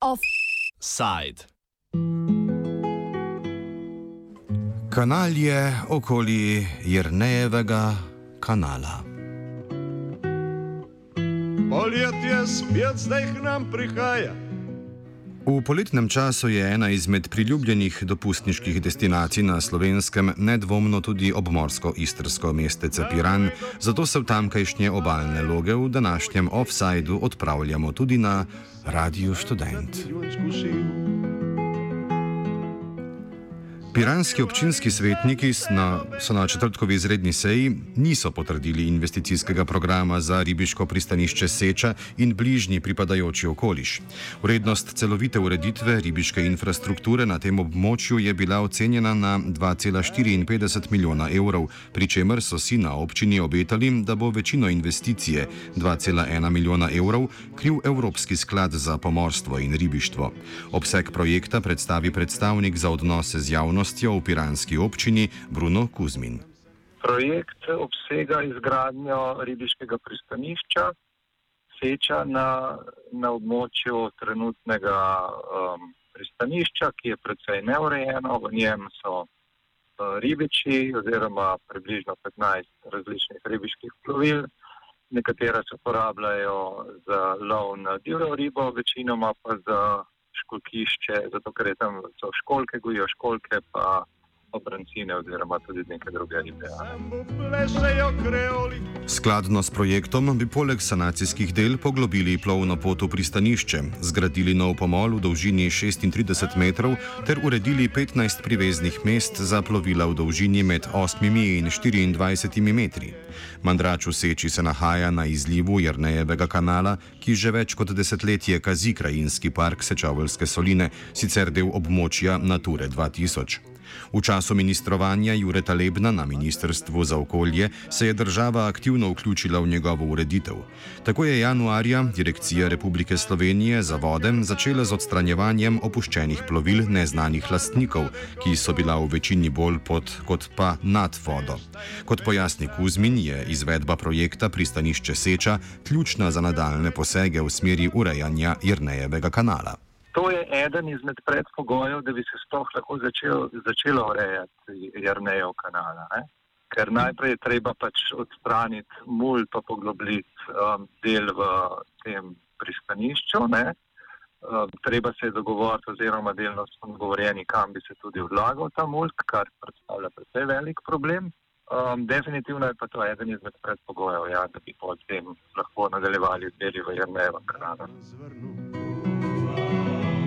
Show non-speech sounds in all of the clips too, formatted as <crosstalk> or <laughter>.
Offside. Kanal je okoli Jrnejevega kanala. Poletje spet zdaj k nam prihaja. V poletnem času je ena izmed priljubljenih dopustniških destinacij na slovenskem nedvomno tudi obmorsko-istrsko mestece Piran, zato se v tamkajšnje obaljne loge v današnjem offsajdu odpravljamo tudi na Radio Student. Piranski občinski svetniki na, so na četrtkovi izredni seji niso potrdili investicijskega programa za ribiško pristanišče Seča in bližnji pripadajoči okoliš. Vrednost celovite ureditve ribiške infrastrukture na tem območju je bila ocenjena na 2,54 milijona evrov, pri čemer so si na občini obetali, da bo večino investicije 2,1 milijona evrov kriv Evropski sklad za pomorstvo in ribištvo. Obseg projekta predstavi predstavnik za odnose z javnostjo javnostjo v piranski občini Bruno Kuzmin. Projekt obsega izgradnjo ribiškega pristanišča Seča na, na območju trenutnega um, pristanišča, ki je precej neurejeno. V njem so uh, ribiči oziroma približno 15 različnih ribiških plovil. Nekatera se uporabljajo za lov na divjo ribo, večinoma pa za školkišče, zato ker je tam so školke, gojijo školke, pa obrancine oziroma tudi neke druge ribe. Skladno s projektom bi poleg sanacijskih del poglobili plovno pot v pristanišče, zgradili nov pomol v dolžini 36 metrov ter uredili 15 priveznih mest za plovila v dolžini med 8 in 24 metri. Mandrač v Seči se nahaja na izlivu Jrnejevega kanala, ki že več kot desetletje kazi krajinski park Sečaveljske soline, sicer del območja Nature 2000. V času ministrovanja Jureta Lebna na Ministrstvu za okolje se je država aktivno vključila v njegovo ureditev. Tako je januarja Direkcija Republike Slovenije za vode začela z odstranjevanjem opuščenih plovil neznanih lastnikov, ki so bila v večini bolj pod kot pa nad vodo. Kot pojasni Kuzmin, je izvedba projekta pristanišče Seča ključna za nadaljne posege v smeri urejanja Jrnejevega kanala. To je eden izmed predpogojev, da bi se sploh lahko začel, začelo urejati Jrnejo kanala. Ne? Ker najprej je treba pač odstraniti mulj, pa poglobiti um, del v tem pristanišču. Um, treba se je dogovoriti, oziroma delno smo dogovorjeni, kam bi se tudi odlagal ta mulj, kar predstavlja precej velik problem. Um, definitivno je pa to eden izmed predpogojev, ja, da bi potem lahko nadaljevali z deli v Jrnejo kanalu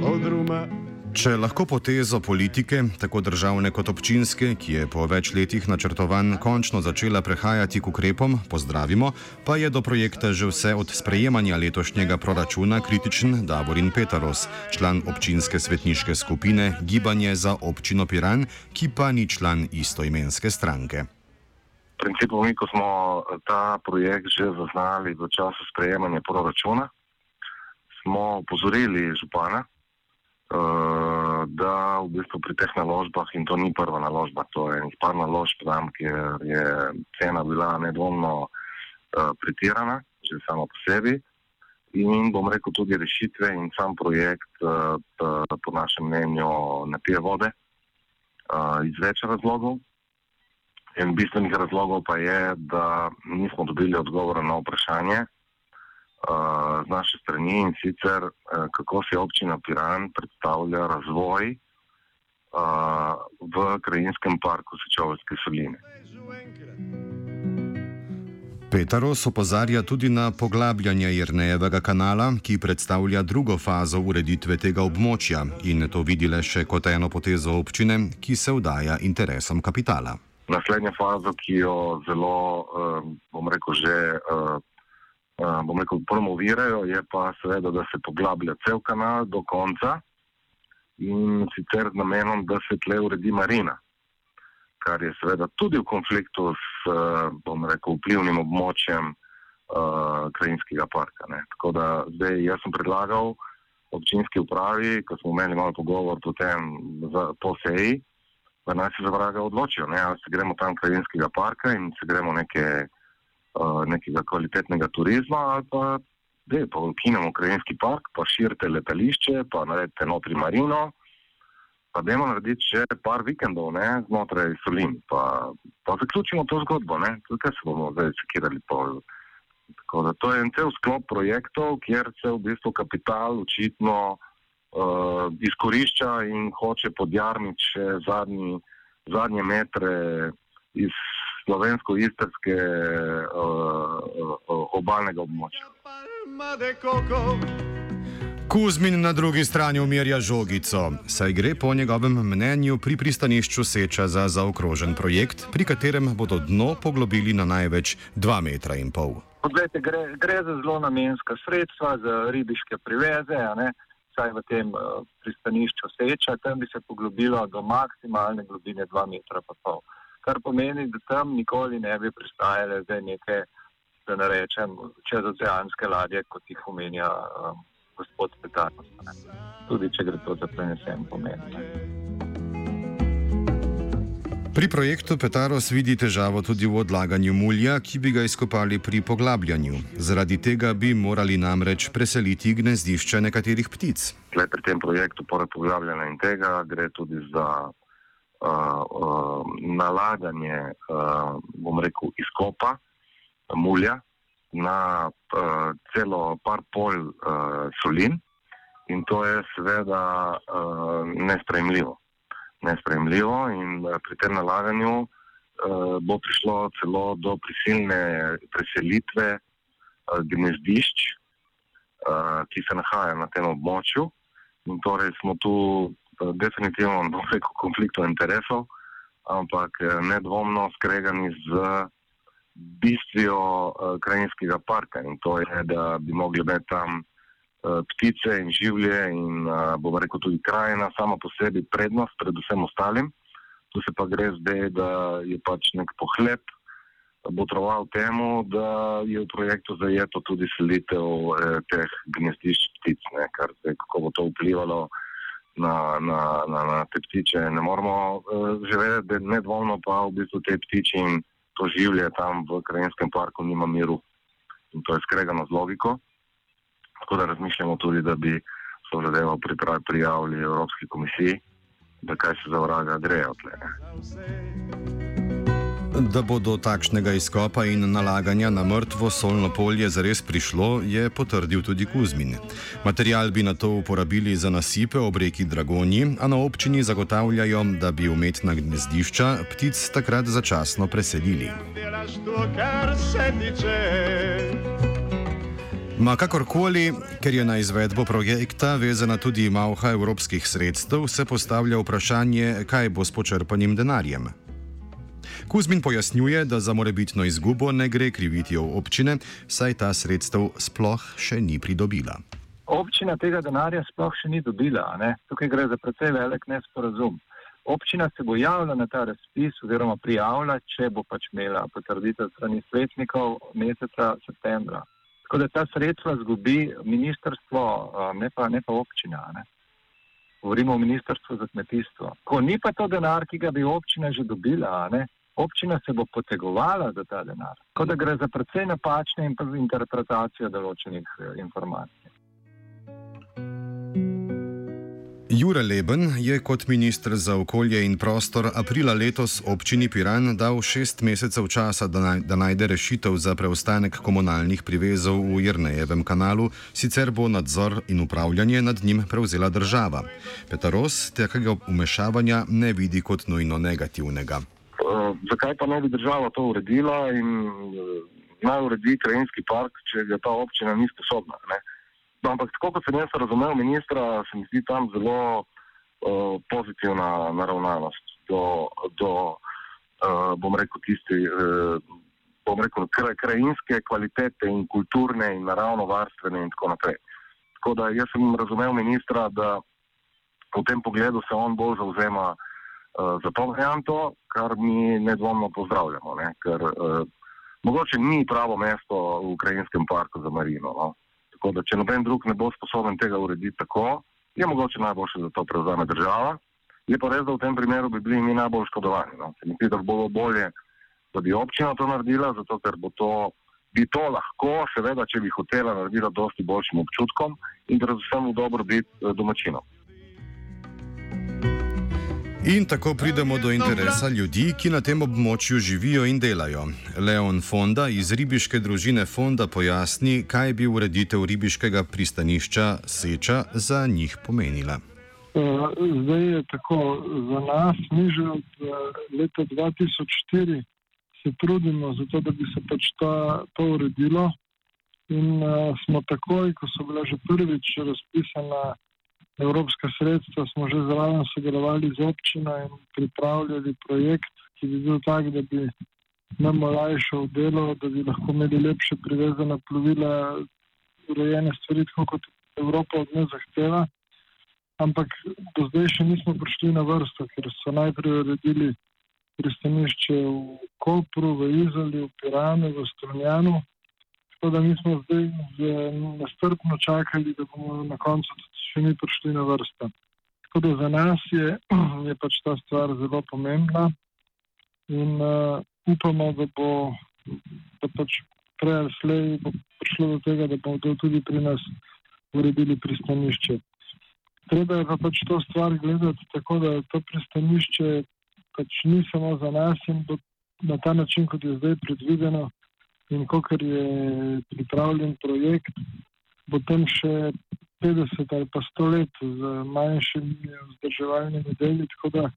odruma. Če lahko potezo politike, tako državne kot občinske, ki je po več letih načrtovan končno začela prehajati k ukrepom, pozdravimo, pa je do projekta že vse od sprejemanja letošnjega proračuna kritičen Davorin Petaros, član občinske svetniške skupine Gibanje za občino Piran, ki pa ni član istoimenske stranke. V principu, mi, ko smo ta projekt že zaznali v času sprejemanja proračuna, smo opozorili župana. Eh, da v bistvu pri teh naložbah, in to ni prva naložba, to je par naložb tam, kjer je cena bila nedvomno uh, pretirana, že samo po sebi. In bom rekel tudi rešitve in sam projekt, uh, po našem mnenju, ne pije vode iz več razlogov. En bistvenih razlogov pa je, da nismo dobili odgovora na vprašanje, z naše strani in sicer kako se občina Piran predstavlja razvoj v krajinskem parku Sečovske soline. Petaros opozarja tudi na poglabljanje Jrnejevega kanala, ki predstavlja drugo fazo ureditve tega območja in to vidi le še kot eno potezo občine, ki se vdaja interesom kapitala. Naslednja faza, ki jo zelo, bom rekel, že bom rekel, promovirajo, je pa seveda, da se poglablja cel kanal do konca in sicer z namenom, da se tle uredi marina, kar je seveda tudi v konfliktu s, bom rekel, vplivnim območjem uh, krajinskega parka. Ne. Tako da zdaj jaz sem predlagal občinski upravi, ko smo imeli malo pogovor potem za, po seji, da naj se za vraga odločijo, ne? ali se gremo tam krajinskega parka in se gremo neke, nekega kvalitetnega turizma, ali pa da pa ukinemo krajinski park, pa širite letališče, pa naredite notri marino, pa dajmo narediti še par vikendov ne? znotraj Solin, pa, pa zaključimo to zgodbo, ne? tukaj se bomo zdaj sekirali pol. Tako da to je en cel sklop projektov, kjer se v bistvu kapital očitno uh, izkorišča in hoče podjarmiti še zadnji, zadnje metre iz slovensko-istrske uh, uh, obalnega območja. Kuzmin na drugi strani umirja žogico, saj gre po njegovem mnenju pri pristanišču Seča za zaokrožen projekt, pri katerem bodo dno poglobili na največ 2,5 metra. Poglejte, gre, gre za zelo namenska sredstva, za ribiške priveze, vsaj v tem uh, pristanišču Seča, tam bi se poglobilo do maksimalne globine 2,5 metra. Kar pomeni, da tam nikoli ne bi pristajale zdaj neke, da ne rečem, čezoceanske ladje, kot jih omenja. Um, gospod Petarnost. Tudi če gre to za prenesen pomen. Ne. Pri projektu Petaros vidi težavo tudi v odlaganju mulja, ki bi ga izkopali pri poglabljanju. Zaradi tega bi morali namreč preseliti gnezdišče nekaterih ptic. Tle pri tem projektu, poleg poglabljanja in tega, gre tudi za uh, uh, nalaganje, uh, bom rekel, izkopa mulja, na uh, celo par pol uh, solin in to je seveda uh, nespremljivo. Nespremljivo in uh, pri tem nalaganju uh, bo prišlo celo do prisilne preselitve uh, gnezdišč, uh, ki se nahajajo na tem območju. In torej smo tu definitivno v konfliktu interesov, ampak uh, nedvomno skregani z bistvijo uh, krajinskega parka in to je, da bi mogli imeti tam uh, ptice in življe in bomo rekel tudi krajina sama po sebi prednost pred vsem ostalim. Tu se pa gre zdaj, da je pač nek pohleb botroval temu, da je v projektu zajeto tudi selitev eh, teh gnezdišč ptic, ne, kar zdaj, kako bo to vplivalo na, na, na, na te ptiče, ne moramo eh, že vedeti, da nedvomno pa v bistvu te ptiči in to življenje tam v krajinskem parku nima miru. In to je skregano z logiko. Tako da razmišljamo tudi, da bi so zadevo prijavili Evropski komisiji, da kaj se za vraga grejo tle. Da bo do takšnega izkopa in nalaganja na mrtvo solno polje zares prišlo, je potrdil tudi Kuzmin. Material bi na to uporabili za nasipe ob reki Dragonji, a na občini zagotavljajo, da bi umetna gnezdišča ptic takrat začasno preselili. Ma kakorkoli, ker je na izvedbo projekta vezana tudi malha evropskih sredstev, se postavlja vprašanje, kaj bo s počrpanim denarjem. Kuzmin pojasnjuje, da za morebitno izgubo ne gre kriviti občine, saj ta sredstev sploh še ni pridobila. Občina tega denarja sploh še ni dobila. Ne? Tukaj gre za precej velik nesporazum. Občina se bo javila na ta razpis oziroma prijavila, če bo pač imela potrditev strani svetnikov meseca septembra. Tako da ta sredstva zgubi ministrstvo, ne pa, ne pa občina. Ne? Govorimo o ministrstvu za kmetijstvo. Ko ni pa to denar, ki ga bi občina že dobila, ne? Občina se bo potegovala za ta denar. Tako da gre za precej napačne interpretacije določenih eh, informacij. Jure Leben je kot ministr za okolje in prostor aprila letos občini Piran dal šest mesecev časa, da, naj, da najde rešitev za preostanek komunalnih privezov v Jrnejevem kanalu, sicer bo nadzor in upravljanje nad njim prevzela država. Petaros takega umešavanja ne vidi kot nujno negativnega zakaj pa ne bi država to uredila in uh, naj uredi krajinski park, če ga ta občina ni sposobna. No, ampak tako kot sem jaz razumel ministra, se mi zdi tam zelo uh, pozitivna naravnanost do, do uh, bom rekel, tiste, uh, bom rekel, kraj, krajinske kvalitete in kulturne in naravno varstvene in tako naprej. Tako da jaz sem razumel ministra, da v tem pogledu se on bolj zauzema uh, za to varianto, kar mi nedvomno pozdravljamo, ne? ker uh, mogoče ni pravo mesto v Ukrajinskem parku za marino. No? Tako da, če noben drug ne bo sposoben tega urediti tako, je mogoče najboljše, da to prevzame država Je pa res, da v tem primeru bi bili mi najbolj škodovani. No. Se mi zdi, da bi bilo bolje, da bi občina to naredila, zato ker bo to, bi to lahko, seveda, če bi hotela, naredila dosti boljšim občutkom in predvsem v dobro biti eh, domačinov. In tako pridemo do interesa ljudi, ki na tem območju živijo in delajo. Leon Fonda iz ribiške družine Fonda pojasni, kaj bi ureditev ribiškega pristanišča Seča za njih pomenila. Eh, zdaj je tako, za nas, mi že od eh, leta 2004 se trudimo to, da bi se pač ta, to uredilo. In uh, smo takoj, ko so bila že prvič razpisana evropska sredstva, smo že zraven sodelovali z občino in pripravljali projekt, ki bi bil tak, da bi nam olajšal delo, da bi lahko imeli lepše privezane plovila, urejene stvari, tako kot Evropa od nas zahteva. Ampak do zdaj še nismo prišli na vrsto, ker so najprej uredili pristanišče v Kopru, v Izoli, v Piranu, v Strunjanu. Tako da mi smo zdaj nestrpno čakali, da bomo na koncu še ni prišli na vrsto. Tako da za nas je, <clears throat> je pač ta stvar zelo pomembna in uh, upamo, da bo da pač prej ali slej prišlo do tega, da bomo tudi pri nas uredili pristanišče. Treba je pa pač to stvar gledati tako, da to pristanišče pač ni samo za nas in bo na ta način, kot je zdaj predvideno, in kot je pripravljen projekt, bo tam še 50 ali pa 100 let z manjšimi vzdrževalnimi deli, tako da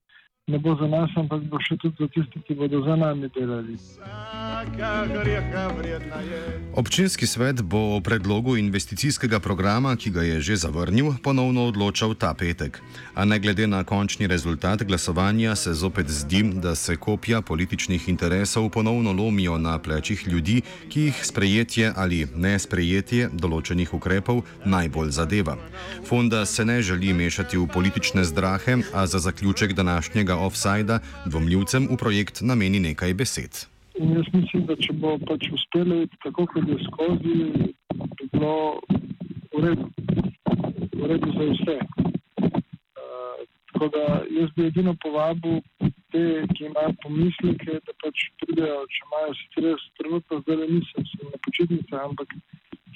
ne bo za nas, ampak bo še tudi za tiste, ki bodo za nami delali. Občinski svet bo o predlogu investicijskega programa, ki ga je že zavrnil, ponovno odločal ta petek. A ne glede na končni rezultat glasovanja, se zopet zdi, da se kopja političnih interesov ponovno lomijo na plečih ljudi, ki jih sprejetje ali ne sprejetje določenih ukrepov najbolj zadeva. Fonda se ne želi mešati v politične zdrahe, a za zaključek današnjega offsajda dvomljivcem v projekt nameni nekaj besed. In jaz mislim, da če bo pač uspelo tako, kot je skozi, bi bilo v redu, v redu za vse. Uh, tako da jaz bi edino povabil te, ki imajo pomisleke, da pač pridejo, če imajo sicer jaz trenutno zdaj nisem se na počitnice, ampak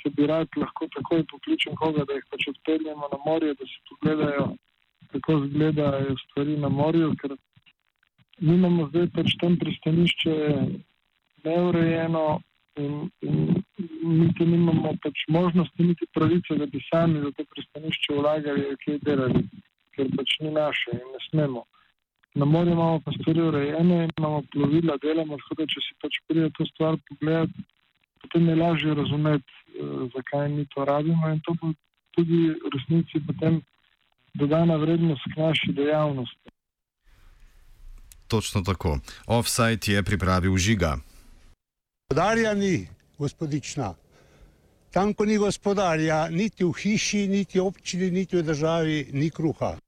če bi rad lahko takoj pokličem koga, da jih pač odpeljemo na morje, da si pogledajo, kako izgledajo stvari na morju, ker mi imamo zdaj pač tam pristanišče neurejeno in, in niti nimamo pač možnosti, niti pravice, da bi sami za to pristanišče vlagali, kaj delali, ker pač ni naše in ne smemo. Na morju imamo pa stvari urejene, imamo plovila, delamo, tako da če si pač pride to stvar pogledati, potem je lažje razumeti, eh, zakaj mi to rabimo in to bo tudi v resnici potem dodana vrednost k naši dejavnosti. Točno tako. Offside je pripravil žiga. Gospodarja ni, gospodična. Tam, ko ni gospodarja, niti v hiši, niti v občini, niti v državi, ni kruha.